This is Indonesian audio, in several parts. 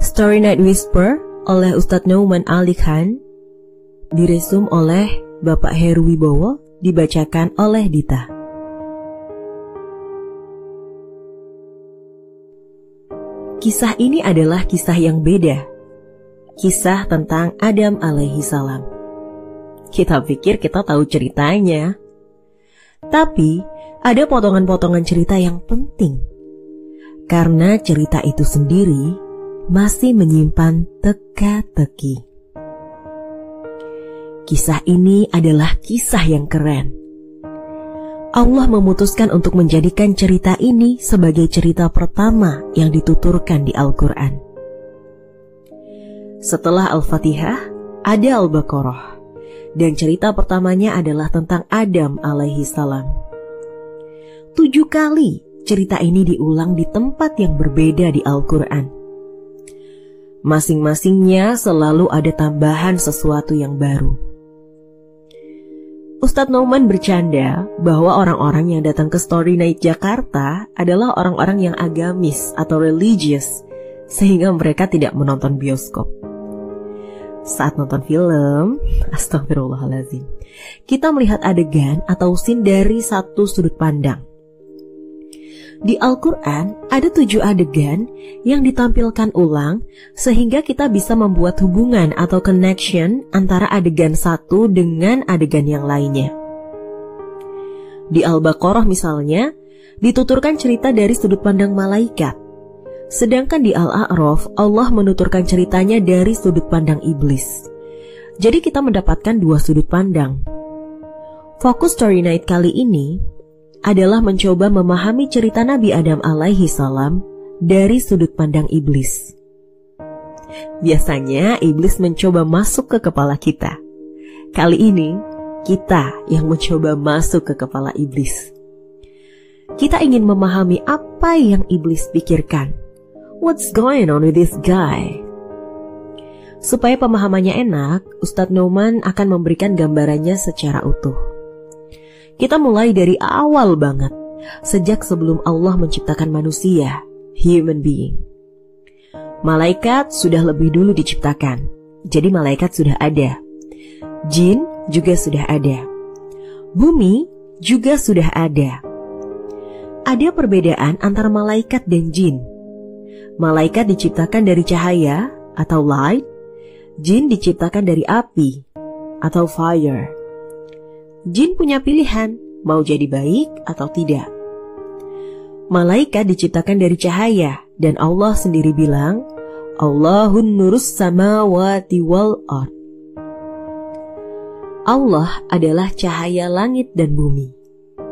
Story Night Whisper oleh Ustadz Nauman Ali Khan Diresum oleh Bapak Heru Wibowo Dibacakan oleh Dita. Kisah ini adalah kisah yang beda. Kisah tentang Adam alaihi salam. Kita pikir kita tahu ceritanya. Tapi ada potongan-potongan cerita yang penting. Karena cerita itu sendiri masih menyimpan teka-teki. Kisah ini adalah kisah yang keren. Allah memutuskan untuk menjadikan cerita ini sebagai cerita pertama yang dituturkan di Al-Quran. Setelah Al-Fatihah, ada Al-Baqarah, dan cerita pertamanya adalah tentang Adam alaihi salam. Tujuh kali cerita ini diulang di tempat yang berbeda di Al-Quran. Masing-masingnya selalu ada tambahan sesuatu yang baru. Ustadz Nauman bercanda bahwa orang-orang yang datang ke Story Night Jakarta adalah orang-orang yang agamis atau religious, sehingga mereka tidak menonton bioskop. Saat nonton film, astagfirullahaladzim, kita melihat adegan atau scene dari satu sudut pandang. Di Al-Quran ada tujuh adegan yang ditampilkan ulang sehingga kita bisa membuat hubungan atau connection antara adegan satu dengan adegan yang lainnya. Di Al-Baqarah misalnya, dituturkan cerita dari sudut pandang malaikat. Sedangkan di Al-A'raf, Allah menuturkan ceritanya dari sudut pandang iblis. Jadi kita mendapatkan dua sudut pandang. Fokus Story Night kali ini adalah mencoba memahami cerita Nabi Adam alaihi salam dari sudut pandang iblis. Biasanya iblis mencoba masuk ke kepala kita. Kali ini kita yang mencoba masuk ke kepala iblis. Kita ingin memahami apa yang iblis pikirkan. What's going on with this guy? Supaya pemahamannya enak, Ustadz Noman akan memberikan gambarannya secara utuh. Kita mulai dari awal banget, sejak sebelum Allah menciptakan manusia, human being. Malaikat sudah lebih dulu diciptakan, jadi malaikat sudah ada. Jin juga sudah ada. Bumi juga sudah ada. Ada perbedaan antara malaikat dan jin. Malaikat diciptakan dari cahaya atau light, jin diciptakan dari api atau fire. Jin punya pilihan mau jadi baik atau tidak. Malaikat diciptakan dari cahaya dan Allah sendiri bilang, Allahun nurus samawati wal ard. Allah adalah cahaya langit dan bumi.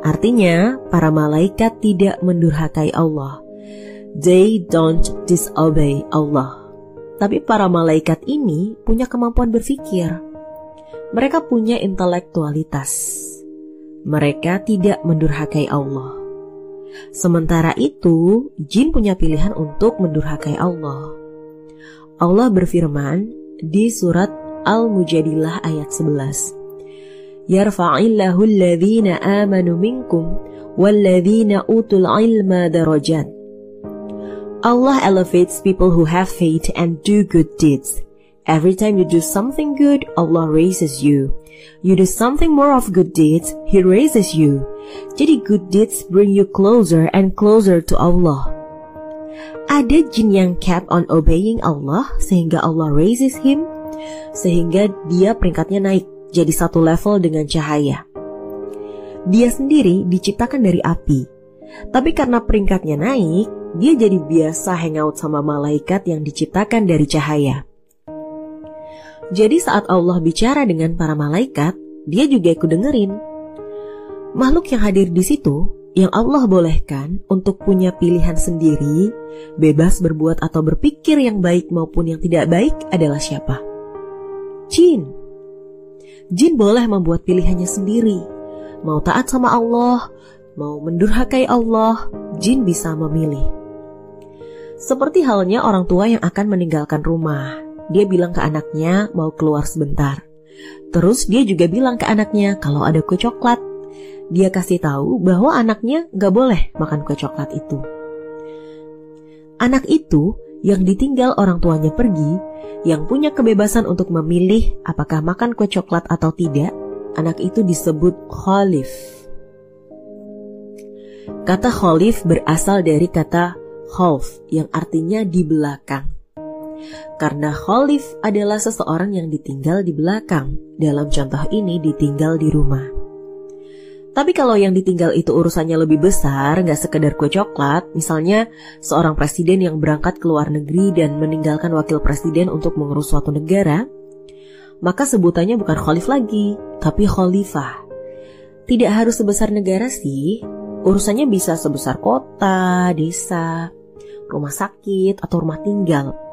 Artinya, para malaikat tidak mendurhakai Allah. They don't disobey Allah. Tapi para malaikat ini punya kemampuan berpikir mereka punya intelektualitas. Mereka tidak mendurhakai Allah. Sementara itu, jin punya pilihan untuk mendurhakai Allah. Allah berfirman di surat Al-Mujadilah ayat 11. Yarfa'illahu alladhina amanu minkum walladhina utul ilma darajat. Allah elevates people who have faith and do good deeds Every time you do something good, Allah raises you. You do something more of good deeds, He raises you. Jadi good deeds bring you closer and closer to Allah. Ada jin yang kept on obeying Allah sehingga Allah raises him, sehingga dia peringkatnya naik jadi satu level dengan cahaya. Dia sendiri diciptakan dari api, tapi karena peringkatnya naik, dia jadi biasa hangout sama malaikat yang diciptakan dari cahaya. Jadi saat Allah bicara dengan para malaikat, dia juga ikut dengerin. Makhluk yang hadir di situ, yang Allah bolehkan untuk punya pilihan sendiri, bebas berbuat atau berpikir yang baik maupun yang tidak baik adalah siapa? Jin. Jin boleh membuat pilihannya sendiri. Mau taat sama Allah, mau mendurhakai Allah, jin bisa memilih. Seperti halnya orang tua yang akan meninggalkan rumah, dia bilang ke anaknya mau keluar sebentar. Terus dia juga bilang ke anaknya kalau ada kue coklat. Dia kasih tahu bahwa anaknya gak boleh makan kue coklat itu. Anak itu yang ditinggal orang tuanya pergi, yang punya kebebasan untuk memilih apakah makan kue coklat atau tidak, anak itu disebut khalif. Kata khalif berasal dari kata khalf yang artinya di belakang. Karena khalif adalah seseorang yang ditinggal di belakang. Dalam contoh ini ditinggal di rumah. Tapi kalau yang ditinggal itu urusannya lebih besar, nggak sekedar kue coklat, misalnya seorang presiden yang berangkat ke luar negeri dan meninggalkan wakil presiden untuk mengurus suatu negara, maka sebutannya bukan khalif lagi, tapi khalifah. Tidak harus sebesar negara sih, urusannya bisa sebesar kota, desa, rumah sakit, atau rumah tinggal.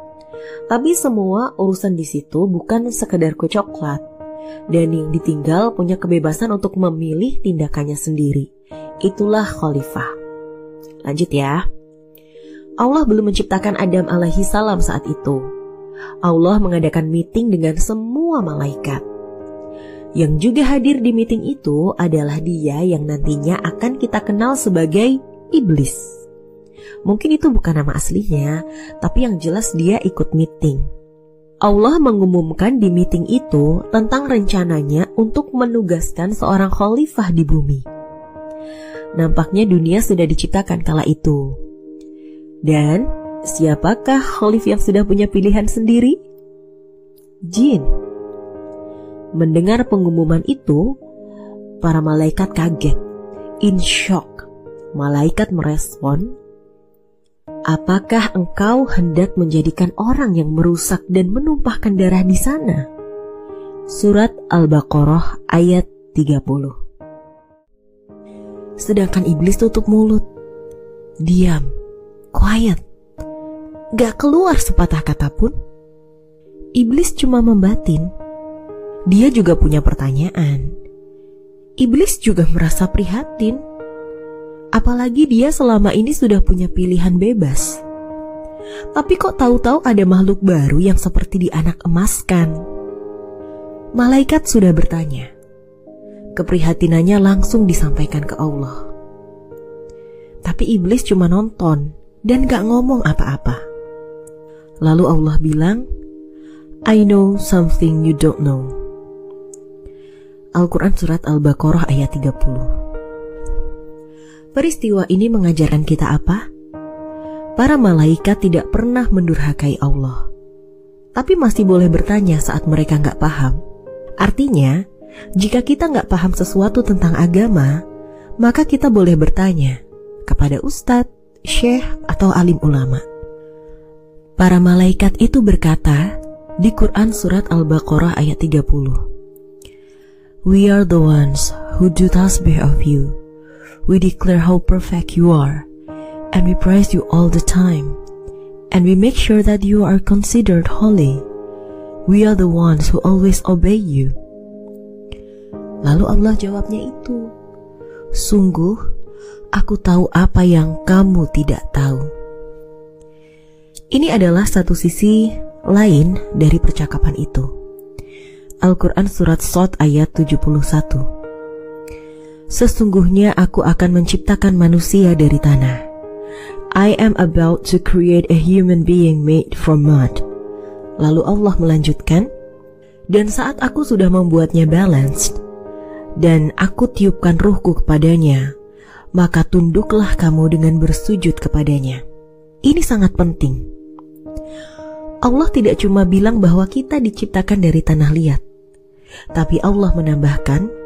Tapi semua urusan di situ bukan sekedar kue coklat, dan yang ditinggal punya kebebasan untuk memilih tindakannya sendiri. Itulah khalifah. Lanjut ya. Allah belum menciptakan Adam alaihi salam saat itu. Allah mengadakan meeting dengan semua malaikat. Yang juga hadir di meeting itu adalah dia yang nantinya akan kita kenal sebagai iblis. Mungkin itu bukan nama aslinya, tapi yang jelas dia ikut meeting. Allah mengumumkan di meeting itu tentang rencananya untuk menugaskan seorang khalifah di bumi. Nampaknya dunia sudah diciptakan kala itu. Dan siapakah khalif yang sudah punya pilihan sendiri? Jin. Mendengar pengumuman itu, para malaikat kaget, in shock. Malaikat merespon, Apakah engkau hendak menjadikan orang yang merusak dan menumpahkan darah di sana? Surat Al-Baqarah ayat 30 Sedangkan iblis tutup mulut. Diam, quiet, gak keluar sepatah kata pun. Iblis cuma membatin. Dia juga punya pertanyaan. Iblis juga merasa prihatin Apalagi dia selama ini sudah punya pilihan bebas. Tapi kok tahu-tahu ada makhluk baru yang seperti di anak emaskan? Malaikat sudah bertanya. Keprihatinannya langsung disampaikan ke Allah. Tapi iblis cuma nonton dan gak ngomong apa-apa. Lalu Allah bilang, I know something you don't know. Al-Quran Surat Al-Baqarah ayat 30 Peristiwa ini mengajarkan kita apa? Para malaikat tidak pernah mendurhakai Allah. Tapi masih boleh bertanya saat mereka nggak paham. Artinya, jika kita nggak paham sesuatu tentang agama, maka kita boleh bertanya kepada ustadz, syekh, atau alim ulama. Para malaikat itu berkata di Quran Surat Al-Baqarah ayat 30. We are the ones who do tasbih of you We declare how perfect you are, and we praise you all the time, and we make sure that you are considered holy. We are the ones who always obey you. Lalu Allah jawabnya itu, Sungguh, aku tahu apa yang kamu tidak tahu. Ini adalah satu sisi lain dari percakapan itu. Al-Quran Surat Sot ayat 71 Sesungguhnya aku akan menciptakan manusia dari tanah. I am about to create a human being made from mud. Lalu Allah melanjutkan, dan saat aku sudah membuatnya balanced, dan aku tiupkan ruhku kepadanya, maka tunduklah kamu dengan bersujud kepadanya. Ini sangat penting. Allah tidak cuma bilang bahwa kita diciptakan dari tanah liat, tapi Allah menambahkan,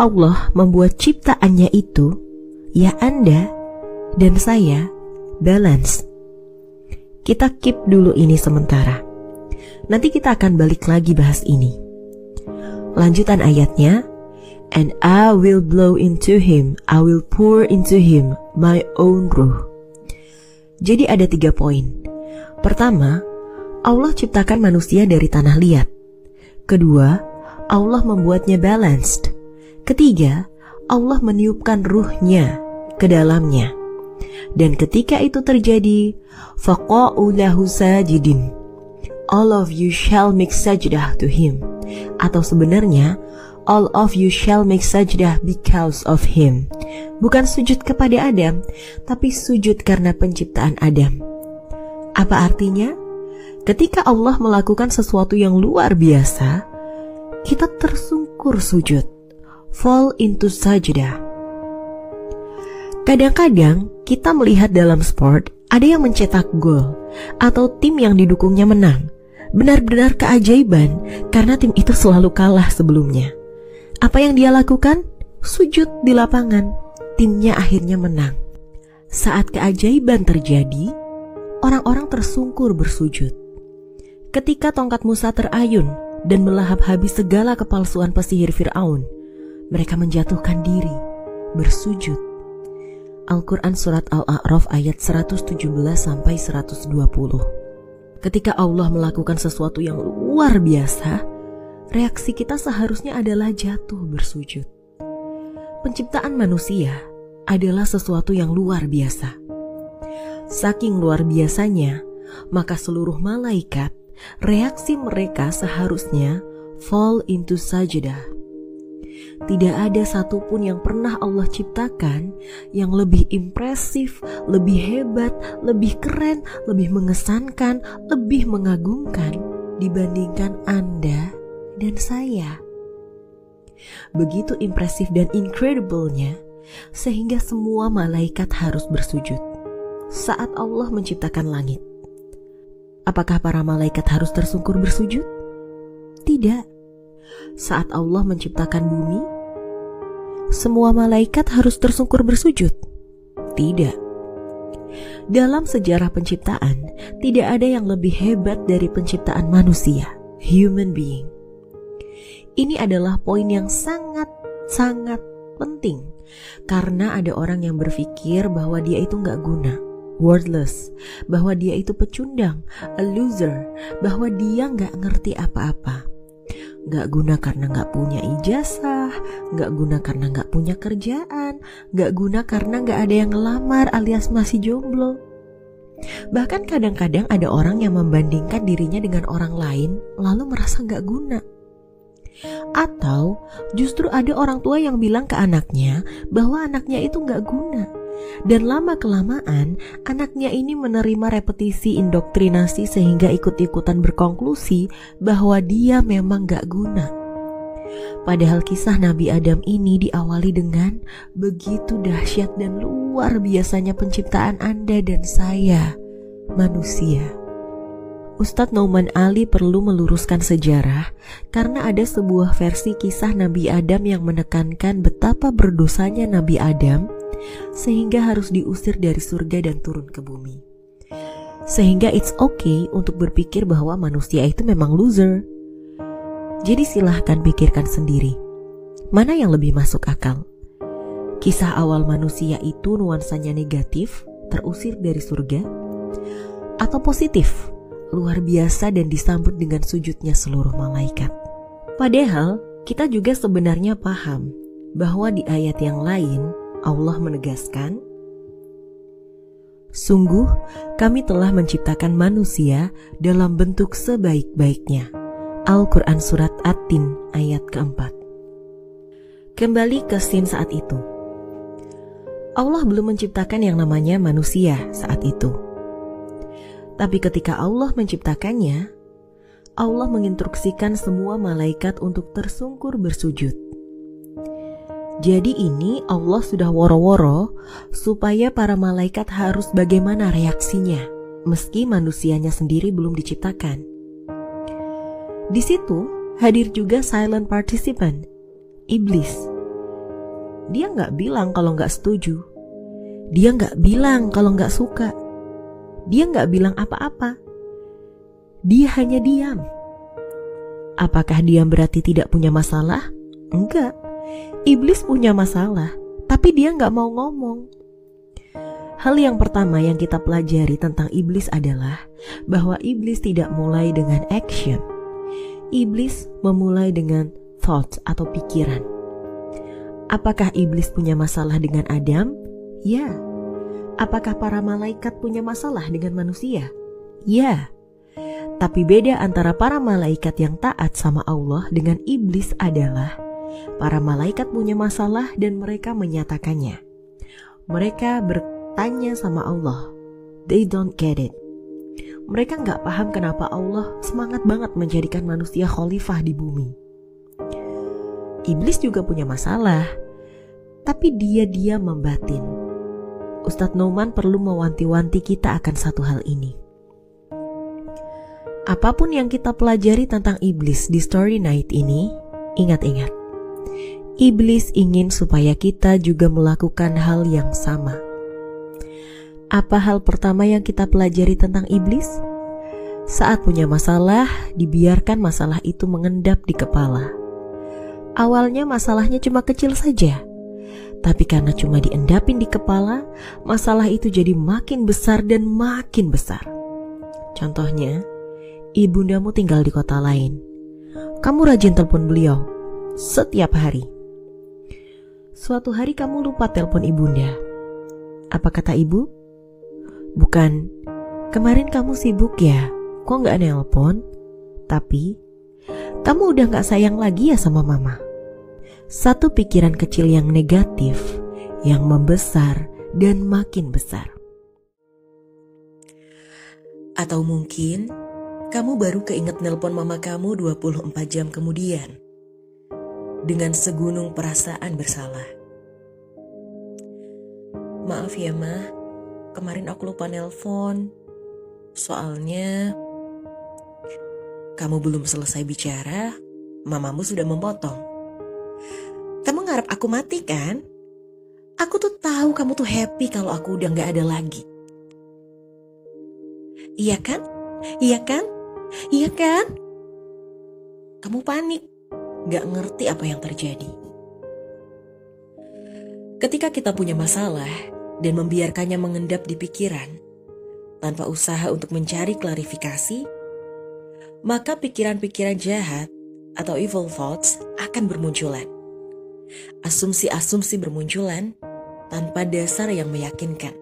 Allah membuat ciptaannya itu, ya Anda dan saya, balance. Kita keep dulu ini sementara. Nanti kita akan balik lagi bahas ini. Lanjutan ayatnya, And I will blow into him, I will pour into him my own ruh. Jadi ada tiga poin. Pertama, Allah ciptakan manusia dari tanah liat. Kedua, Allah membuatnya balanced. Ketiga, Allah meniupkan ruhnya ke dalamnya. Dan ketika itu terjadi, faqa'u lahu sajidin. All of you shall make sajdah to him. Atau sebenarnya, all of you shall make sajdah because of him. Bukan sujud kepada Adam, tapi sujud karena penciptaan Adam. Apa artinya? Ketika Allah melakukan sesuatu yang luar biasa, kita tersungkur sujud, fall into sajdah. Kadang-kadang kita melihat dalam sport ada yang mencetak gol atau tim yang didukungnya menang. Benar-benar keajaiban karena tim itu selalu kalah sebelumnya. Apa yang dia lakukan? Sujud di lapangan. Timnya akhirnya menang. Saat keajaiban terjadi, orang-orang tersungkur bersujud. Ketika tongkat Musa terayun dan melahap habis segala kepalsuan pesihir Fir'aun, mereka menjatuhkan diri, bersujud. Al-Quran Surat Al-A'raf ayat 117 sampai 120. Ketika Allah melakukan sesuatu yang luar biasa, reaksi kita seharusnya adalah jatuh bersujud. Penciptaan manusia adalah sesuatu yang luar biasa. Saking luar biasanya, maka seluruh malaikat reaksi mereka seharusnya fall into sajadah. Tidak ada satupun yang pernah Allah ciptakan yang lebih impresif, lebih hebat, lebih keren, lebih mengesankan, lebih mengagumkan dibandingkan Anda dan saya. Begitu impresif dan incredible-nya, sehingga semua malaikat harus bersujud saat Allah menciptakan langit. Apakah para malaikat harus tersungkur bersujud? Tidak. Saat Allah menciptakan bumi, semua malaikat harus tersungkur bersujud? Tidak. Dalam sejarah penciptaan, tidak ada yang lebih hebat dari penciptaan manusia, human being. Ini adalah poin yang sangat-sangat penting karena ada orang yang berpikir bahwa dia itu nggak guna worthless, bahwa dia itu pecundang, a loser, bahwa dia nggak ngerti apa-apa. Nggak guna karena nggak punya ijazah, nggak guna karena nggak punya kerjaan, nggak guna karena nggak ada yang ngelamar alias masih jomblo. Bahkan kadang-kadang ada orang yang membandingkan dirinya dengan orang lain lalu merasa nggak guna. Atau justru ada orang tua yang bilang ke anaknya bahwa anaknya itu nggak guna dan lama-kelamaan, anaknya ini menerima repetisi indoktrinasi sehingga ikut-ikutan berkonklusi bahwa dia memang gak guna. Padahal kisah Nabi Adam ini diawali dengan begitu dahsyat dan luar biasanya penciptaan Anda dan saya, manusia. Ustadz Nauman Ali perlu meluruskan sejarah karena ada sebuah versi kisah Nabi Adam yang menekankan betapa berdosanya Nabi Adam sehingga harus diusir dari surga dan turun ke bumi. Sehingga it's okay untuk berpikir bahwa manusia itu memang loser. Jadi silahkan pikirkan sendiri, mana yang lebih masuk akal? Kisah awal manusia itu nuansanya negatif, terusir dari surga, atau positif, luar biasa dan disambut dengan sujudnya seluruh malaikat. Padahal kita juga sebenarnya paham bahwa di ayat yang lain Allah menegaskan, Sungguh, kami telah menciptakan manusia dalam bentuk sebaik-baiknya. Al-Quran Surat At-Tin ayat keempat. Kembali ke scene saat itu. Allah belum menciptakan yang namanya manusia saat itu. Tapi ketika Allah menciptakannya, Allah menginstruksikan semua malaikat untuk tersungkur bersujud. Jadi ini Allah sudah woro-woro supaya para malaikat harus bagaimana reaksinya meski manusianya sendiri belum diciptakan. Di situ hadir juga silent participant, iblis. Dia nggak bilang kalau nggak setuju. Dia nggak bilang kalau nggak suka. Dia nggak bilang apa-apa. Dia hanya diam. Apakah diam berarti tidak punya masalah? Enggak Iblis punya masalah, tapi dia nggak mau ngomong. Hal yang pertama yang kita pelajari tentang iblis adalah bahwa iblis tidak mulai dengan action. Iblis memulai dengan thought atau pikiran. Apakah iblis punya masalah dengan Adam? Ya. Apakah para malaikat punya masalah dengan manusia? Ya. Tapi beda antara para malaikat yang taat sama Allah dengan iblis adalah Para malaikat punya masalah dan mereka menyatakannya. Mereka bertanya sama Allah. They don't get it. mereka nggak paham kenapa Allah semangat banget menjadikan manusia khalifah di bumi. Iblis juga punya masalah, tapi dia dia membatin. Ustadz Noman perlu mewanti-wanti kita akan satu hal ini. Apa pun yang kita pelajari tentang iblis di story night ini, ingat-ingat. Iblis ingin supaya kita juga melakukan hal yang sama. Apa hal pertama yang kita pelajari tentang iblis? Saat punya masalah, dibiarkan masalah itu mengendap di kepala. Awalnya masalahnya cuma kecil saja, tapi karena cuma diendapin di kepala, masalah itu jadi makin besar dan makin besar. Contohnya, ibundamu tinggal di kota lain. Kamu rajin telepon beliau setiap hari. Suatu hari kamu lupa telepon ibunda. Apa kata ibu? Bukan, kemarin kamu sibuk ya, kok nggak nelpon? Tapi, kamu udah nggak sayang lagi ya sama mama. Satu pikiran kecil yang negatif, yang membesar dan makin besar. Atau mungkin kamu baru keinget nelpon mama kamu 24 jam kemudian. Dengan segunung perasaan bersalah. Maaf ya ma, kemarin aku lupa nelpon. Soalnya kamu belum selesai bicara, mamamu sudah memotong. Kamu ngarep aku mati kan? Aku tuh tahu kamu tuh happy kalau aku udah gak ada lagi. Iya kan? Iya kan? Iya kan? Kamu panik, gak ngerti apa yang terjadi. Ketika kita punya masalah dan membiarkannya mengendap di pikiran, tanpa usaha untuk mencari klarifikasi, maka pikiran-pikiran jahat atau evil thoughts akan bermunculan. Asumsi-asumsi bermunculan tanpa dasar yang meyakinkan.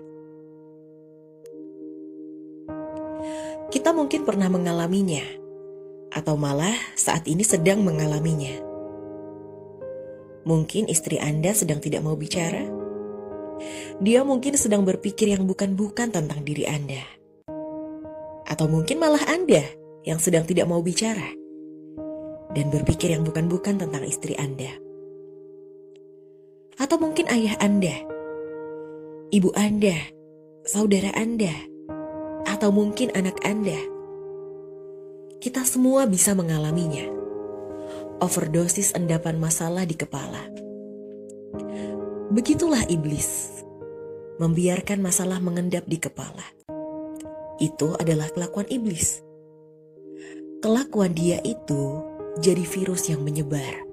Kita mungkin pernah mengalaminya, atau malah saat ini sedang mengalaminya. Mungkin istri Anda sedang tidak mau bicara. Dia mungkin sedang berpikir yang bukan-bukan tentang diri Anda, atau mungkin malah Anda yang sedang tidak mau bicara dan berpikir yang bukan-bukan tentang istri Anda atau mungkin ayah Anda, ibu Anda, saudara Anda, atau mungkin anak Anda. Kita semua bisa mengalaminya. Overdosis endapan masalah di kepala. Begitulah iblis, membiarkan masalah mengendap di kepala. Itu adalah kelakuan iblis. Kelakuan dia itu jadi virus yang menyebar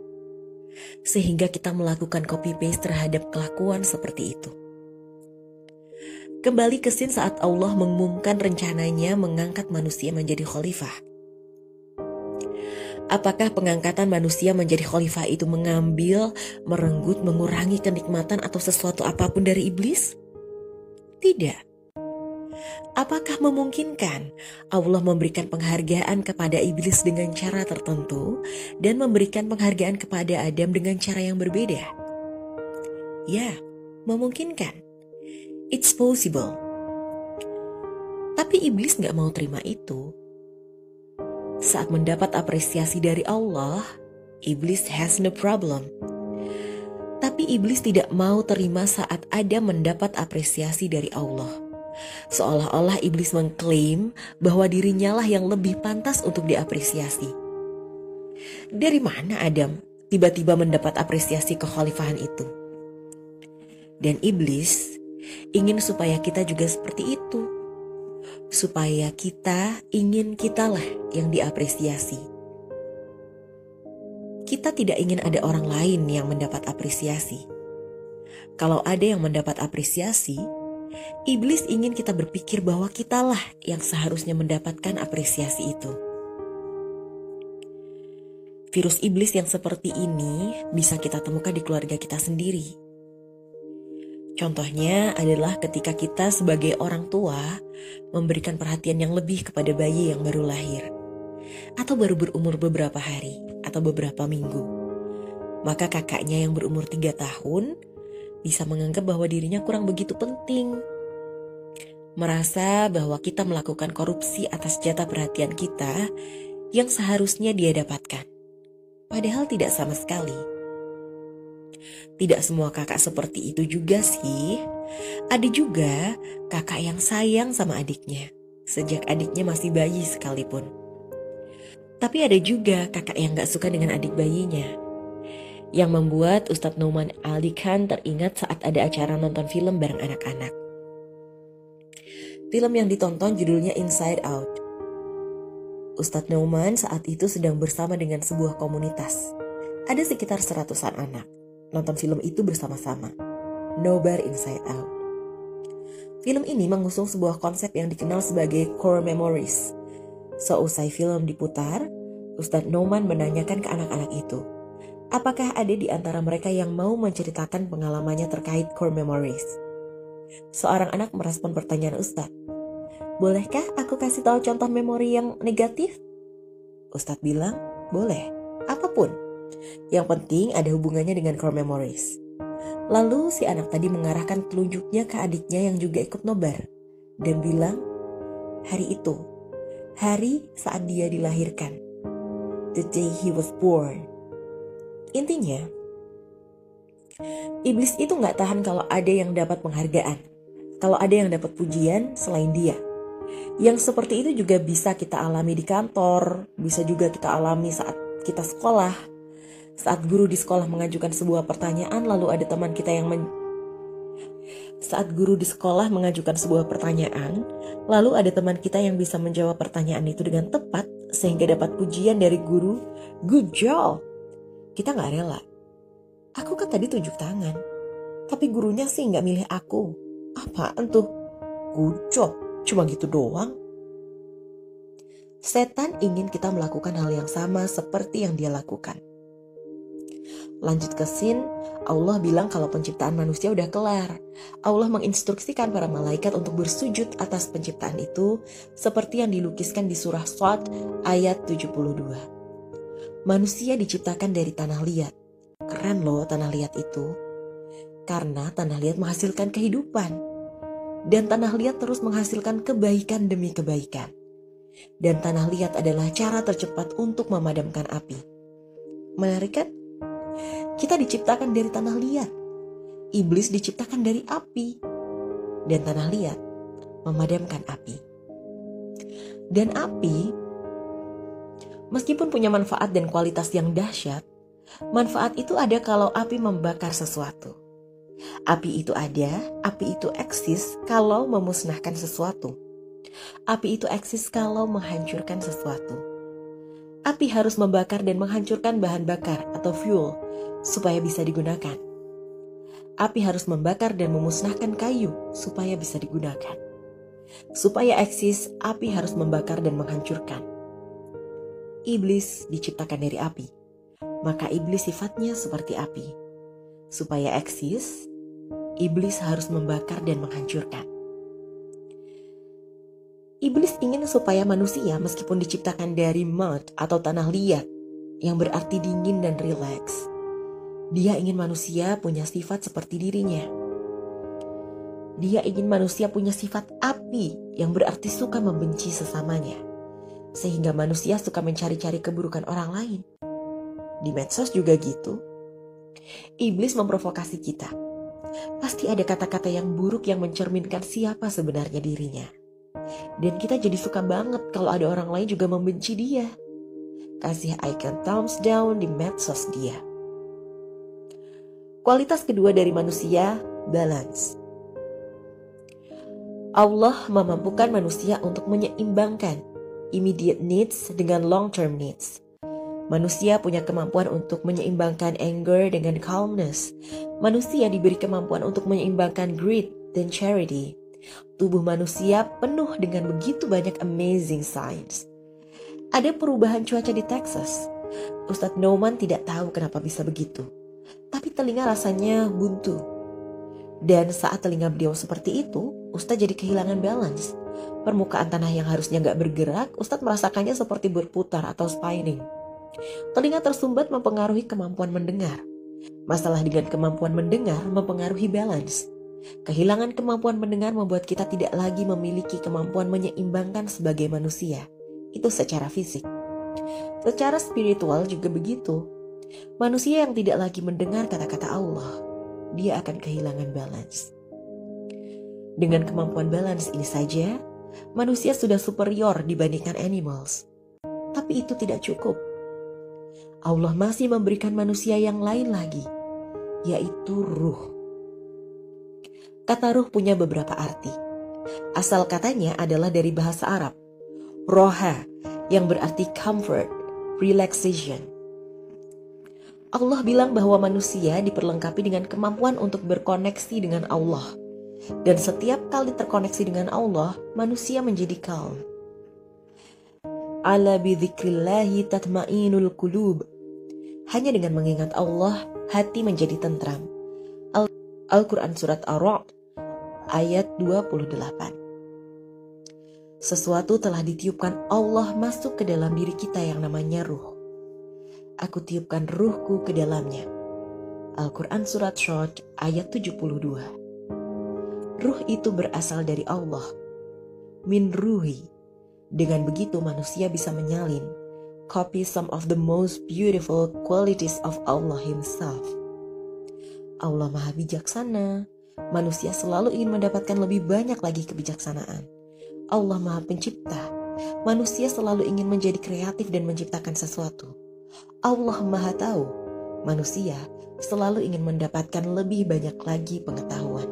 sehingga kita melakukan copy paste terhadap kelakuan seperti itu. Kembali ke scene saat Allah mengumumkan rencananya mengangkat manusia menjadi khalifah. Apakah pengangkatan manusia menjadi khalifah itu mengambil, merenggut, mengurangi kenikmatan atau sesuatu apa pun dari iblis? Tidak. Apakah memungkinkan Allah memberikan penghargaan kepada iblis dengan cara tertentu dan memberikan penghargaan kepada Adam dengan cara yang berbeda? Ya, memungkinkan. It's possible. Tapi iblis gak mau terima itu. Saat mendapat apresiasi dari Allah, iblis has no problem. Tapi iblis tidak mau terima saat Adam mendapat apresiasi dari Allah. Seolah-olah iblis mengklaim bahwa dirinya lah yang lebih pantas untuk diapresiasi. Dari mana Adam tiba-tiba mendapat apresiasi kekhalifahan itu? Dan iblis ingin supaya kita juga seperti itu. Supaya kita ingin kitalah yang diapresiasi. Kita tidak ingin ada orang lain yang mendapat apresiasi. Kalau ada yang mendapat apresiasi, Iblis ingin kita berpikir bahwa kitalah yang seharusnya mendapatkan apresiasi itu. Virus iblis yang seperti ini bisa kita temukan di keluarga kita sendiri. Contohnya adalah ketika kita sebagai orang tua memberikan perhatian yang lebih kepada bayi yang baru lahir atau baru berumur beberapa hari atau beberapa minggu. Maka kakaknya yang berumur tiga tahun bisa menganggap bahwa dirinya kurang begitu penting. merasa bahwa kita melakukan korupsi atas jatah perhatian kita yang seharusnya dia dapatkan. Padahal tidak sama sekali. Tidak semua kakak seperti itu juga sih. Ada juga kakak yang sayang sama adiknya, sejak adiknya masih bayi sekalipun. Tapi ada juga kakak yang gak suka dengan adik bayinya. Yang membuat Ustadz Numan Ali Khan teringat saat ada acara nonton film bareng anak-anak. Film yang ditonton judulnya Inside Out. Ustadz Numan saat itu sedang bersama dengan sebuah komunitas. Ada sekitar seratusan anak. Nonton film itu bersama-sama. Nobar Inside Out. Film ini mengusung sebuah konsep yang dikenal sebagai core memories. Seusai film diputar, Ustadz Noman menanyakan ke anak-anak itu, apakah ada di antara mereka yang mau menceritakan pengalamannya terkait core memories? Seorang anak merespon pertanyaan Ustadz. Bolehkah aku kasih tahu contoh memori yang negatif? Ustadz bilang, boleh, apa pun. Yang penting ada hubungannya dengan core memories. Lalu si anak tadi mengarahkan telunjuknya ke adiknya yang juga ikut nobar. Dan bilang, hari itu, hari saat dia dilahirkan. The day he was born. Intinya, iblis itu nggak tahan kalau ada yang dapat penghargaan. Kalau ada yang dapat pujian selain dia. Yang seperti itu juga bisa kita alami di kantor, bisa juga kita alami saat kita sekolah. Saat guru di sekolah mengajukan sebuah pertanyaan lalu ada teman kita yang men saat guru di sekolah mengajukan sebuah pertanyaan, lalu ada teman kita yang bisa menjawab pertanyaan itu dengan tepat sehingga dapat pujian dari guru, good job. Kita nggak rela. Aku kan tadi tunjuk tangan, tapi gurunya sih nggak milih aku. Apaan tuh? Good job. Cuma gitu doang. Setan ingin kita melakukan hal yang sama seperti yang dia lakukan. Lanjut ke sin, Allah bilang kalau penciptaan manusia udah kelar. Allah menginstruksikan para malaikat untuk bersujud atas penciptaan itu seperti yang dilukiskan di surah Sot ayat 72. Manusia diciptakan dari tanah liat. Keren loh tanah liat itu. Karena tanah liat menghasilkan kehidupan dan tanah liat terus menghasilkan kebaikan demi kebaikan. Dan tanah liat adalah cara tercepat untuk memadamkan api. Menarik kan? Kita diciptakan dari tanah liat. Iblis diciptakan dari api. Dan tanah liat memadamkan api. Dan api, meskipun punya manfaat dan kualitas yang dahsyat, manfaat itu ada kalau api membakar sesuatu. Api itu ada, api itu eksis kalau memusnahkan sesuatu. Api itu eksis kalau menghancurkan sesuatu. Api harus membakar dan menghancurkan bahan bakar atau fuel supaya bisa digunakan. Api harus membakar dan memusnahkan kayu supaya bisa digunakan. Supaya eksis, api harus membakar dan menghancurkan. Iblis diciptakan dari api, maka iblis sifatnya seperti api Supaya eksis, iblis harus membakar dan menghancurkan. Iblis ingin supaya manusia meskipun diciptakan dari mud atau tanah liat yang berarti dingin dan rileks. Dia ingin manusia punya sifat seperti dirinya. Dia ingin manusia punya sifat api yang berarti suka membenci sesamanya. Sehingga manusia suka mencari-cari keburukan orang lain. Di medsos juga gitu. Iblis memprovokasi kita. Pasti ada kata-kata yang buruk yang mencerminkan siapa sebenarnya dirinya. Dan kita jadi suka banget kalau ada orang lain juga membenci dia. Kasih icon thumbs down di medsos dia. Kualitas kedua dari manusia, balance. Allah memampukan manusia untuk menyeimbangkan immediate needs dengan long-term needs. Manusia punya kemampuan untuk menyeimbangkan anger dengan calmness. Manusia diberi kemampuan untuk menyeimbangkan greed dan charity. Tubuh manusia penuh dengan begitu banyak amazing signs. Ada perubahan cuaca di Texas. Ustadz Noman tidak tahu kenapa bisa begitu. Tapi telinga rasanya buntu. Dan saat telinga beliau seperti itu, Ustadz jadi kehilangan balance. Permukaan tanah yang harusnya gak bergerak, Ustadz merasakannya seperti berputar atau spinning. Telinga tersumbat mempengaruhi kemampuan mendengar. Masalah dengan kemampuan mendengar mempengaruhi balance. Kehilangan kemampuan mendengar membuat kita tidak lagi memiliki kemampuan menyeimbangkan sebagai manusia. Itu secara fisik. Secara spiritual juga begitu. Manusia yang tidak lagi mendengar kata-kata Allah, dia akan kehilangan balance. Dengan kemampuan balance ini saja, manusia sudah superior dibandingkan animals. Tapi itu tidak cukup. Allah masih memberikan manusia yang lain lagi, yaitu ruh. Kata ruh punya beberapa arti. Asal katanya adalah dari bahasa Arab, roha, yang berarti comfort, relaxation. Allah bilang bahwa manusia diperlengkapi dengan kemampuan untuk berkoneksi dengan Allah. Dan setiap kali terkoneksi dengan Allah, manusia menjadi calm. Ala bidzikrillahi tatma'inul qulub. Hanya dengan mengingat Allah, hati menjadi tentram. Al-Quran Surat Ar-Ra'd ayat 28 Sesuatu telah ditiupkan Allah masuk ke dalam diri kita yang namanya ruh. Aku tiupkan ruhku ke dalamnya. Al-Quran Surat Short ayat 72 Ruh itu berasal dari Allah. Min ruhi. Dengan begitu manusia bisa menyalin copy some of the most beautiful qualities of Allah Himself Allah Maha Bijaksana. Manusia selalu ingin mendapatkan lebih banyak lagi kebijaksanaan. Allah Maha Pencipta. Manusia selalu ingin menjadi kreatif dan menciptakan sesuatu. Allah Maha Tahu. Manusia selalu ingin mendapatkan lebih banyak lagi pengetahuan.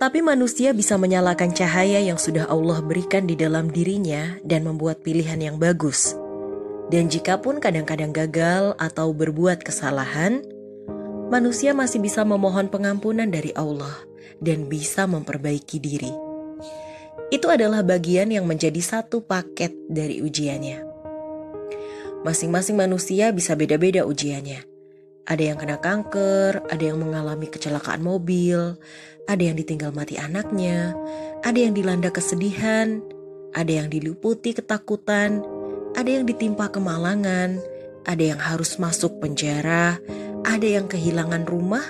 Tapi manusia bisa menyalakan cahaya yang sudah Allah berikan di dalam dirinya dan membuat pilihan yang bagus. Dan jikapun kadang-kadang gagal atau berbuat kesalahan, manusia masih bisa memohon pengampunan dari Allah dan bisa memperbaiki diri. Itu adalah bagian yang menjadi satu paket dari ujiannya. Masing-masing manusia bisa beda-beda ujiannya. Ada yang kena kanker, ada yang mengalami kecelakaan mobil, ada yang ditinggal mati anaknya, ada yang dilanda kesedihan, ada yang diliputi ketakutan, ada yang ditimpa kemalangan, ada yang harus masuk penjara, ada yang kehilangan rumah,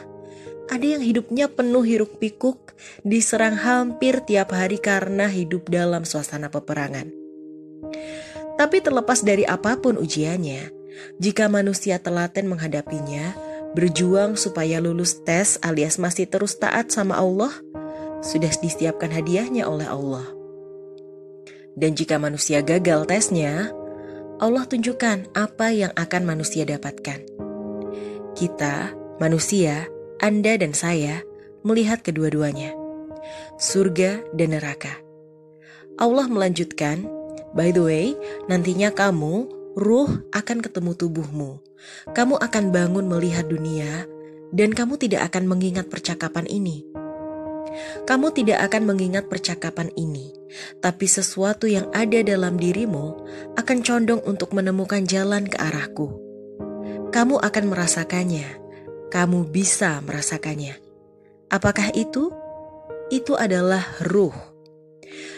ada yang hidupnya penuh hiruk pikuk, diserang hampir tiap hari karena hidup dalam suasana peperangan. Tapi terlepas dari apa pun ujiannya, jika manusia telaten menghadapinya, berjuang supaya lulus tes alias masih terus taat sama Allah, sudah disiapkan hadiahnya oleh Allah. Dan jika manusia gagal tesnya, Allah tunjukkan apa yang akan manusia dapatkan. Kita, manusia, Anda dan saya, melihat kedua-duanya. Surga dan neraka. Allah melanjutkan, By the way, nantinya kamu, ruh akan ketemu tubuhmu. Kamu akan bangun melihat dunia, dan kamu tidak akan mengingat percakapan ini. Kamu tidak akan mengingat percakapan ini, tapi sesuatu yang ada dalam dirimu akan condong untuk menemukan jalan ke arahku kamu akan merasakannya. Kamu bisa merasakannya. Apakah itu? Itu adalah ruh.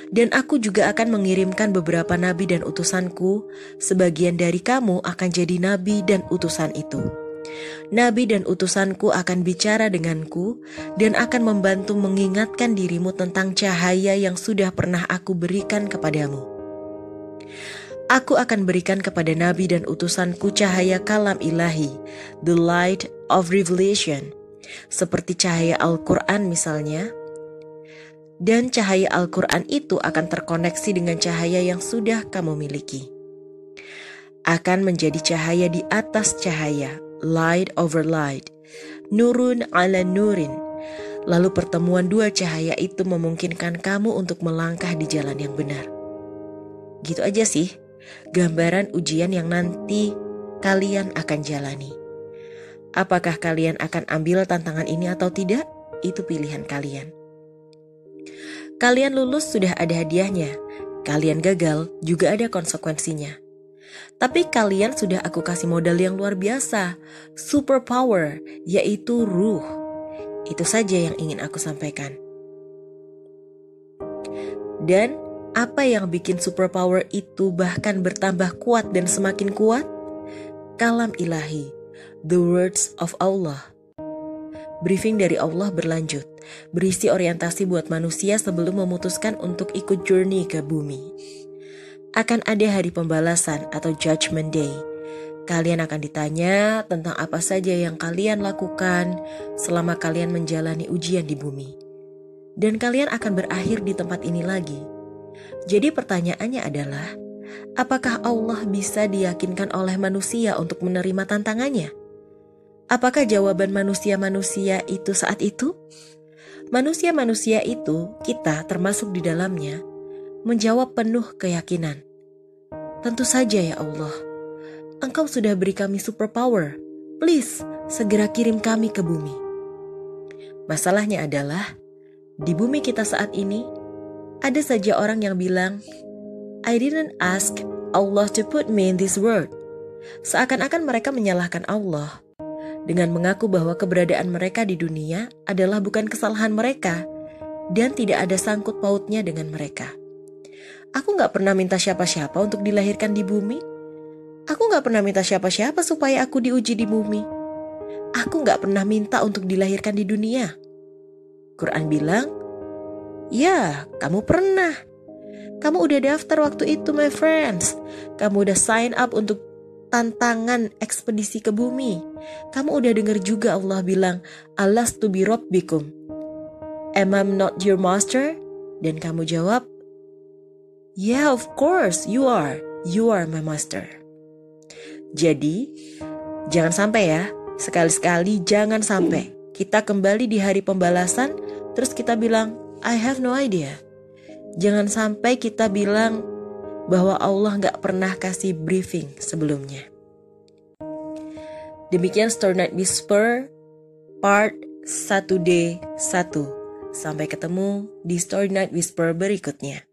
Dan aku juga akan mengirimkan beberapa nabi dan utusanku. Sebagian dari kamu akan jadi nabi dan utusan itu. Nabi dan utusanku akan bicara denganku dan akan membantu mengingatkan dirimu tentang cahaya yang sudah pernah aku berikan kepadamu. Aku akan berikan kepada nabi dan utusanku cahaya kalam ilahi, the light of revelation, seperti cahaya Al-Quran misalnya. Dan cahaya Al-Quran itu akan terkoneksi dengan cahaya yang sudah kamu miliki. Akan menjadi cahaya di atas cahaya, light over light, nurun ala nurin. Lalu pertemuan dua cahaya itu memungkinkan kamu untuk melangkah di jalan yang benar. Gitu aja sih gambaran ujian yang nanti kalian akan jalani. Apakah kalian akan ambil tantangan ini atau tidak? Itu pilihan kalian. Kalian lulus sudah ada hadiahnya. Kalian gagal juga ada konsekuensinya. Tapi kalian sudah aku kasih modal yang luar biasa, super power, yaitu ruh. Itu saja yang ingin aku sampaikan. Dan apa yang bikin superpower itu bahkan bertambah kuat dan semakin kuat? Kalam ilahi, the words of Allah. briefing dari Allah berlanjut, berisi orientasi buat manusia sebelum memutuskan untuk ikut journey ke bumi. Akan ada hari pembalasan atau judgment day. Kalian akan ditanya tentang apa saja yang kalian lakukan selama kalian menjalani ujian di bumi. Dan kalian akan berakhir di tempat ini lagi. Jadi pertanyaannya adalah, apakah Allah bisa diyakinkan oleh manusia untuk menerima tantangannya? Apakah jawaban manusia-manusia itu saat itu? Manusia-manusia itu, kita termasuk di dalamnya, menjawab penuh keyakinan. Tentu saja ya Allah, Engkau sudah beri kami superpower. Please, segera kirim kami ke bumi. Masalahnya adalah, di bumi kita saat ini, ada saja orang yang bilang, I didn't ask Allah to put me in this world. Seakan-akan mereka menyalahkan Allah dengan mengaku bahwa keberadaan mereka di dunia adalah bukan kesalahan mereka dan tidak ada sangkut pautnya dengan mereka. Aku gak pernah minta siapa-siapa untuk dilahirkan di bumi. Aku gak pernah minta siapa-siapa supaya aku diuji di bumi. Aku gak pernah minta untuk dilahirkan di dunia. Quran bilang, Ya, kamu pernah. Kamu udah daftar waktu itu, my friends. Kamu udah sign up untuk tantangan ekspedisi ke bumi. Kamu udah dengar juga Allah bilang, Alas tu bi rabbikum. Am I not your master? Dan kamu jawab, Yeah, of course, you are. You are my master. Jadi, jangan sampai ya, sekali-sekali jangan sampai kita kembali di hari pembalasan, terus kita bilang, I have no idea. Jangan sampai kita bilang, bahwa Allah nggak pernah kasih briefing sebelumnya. Demikian Story Night Whisper part 1D 1. Sampai ketemu di Story Night Whisper berikutnya.